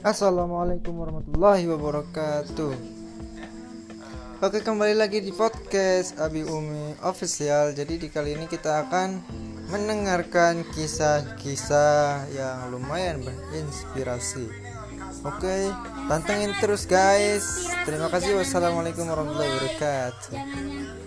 Assalamualaikum warahmatullahi wabarakatuh. Oke kembali lagi di podcast Abi Umi Official. Jadi di kali ini kita akan mendengarkan kisah-kisah yang lumayan berinspirasi. Oke pantengin terus guys. Terima kasih. Wassalamualaikum warahmatullahi wabarakatuh.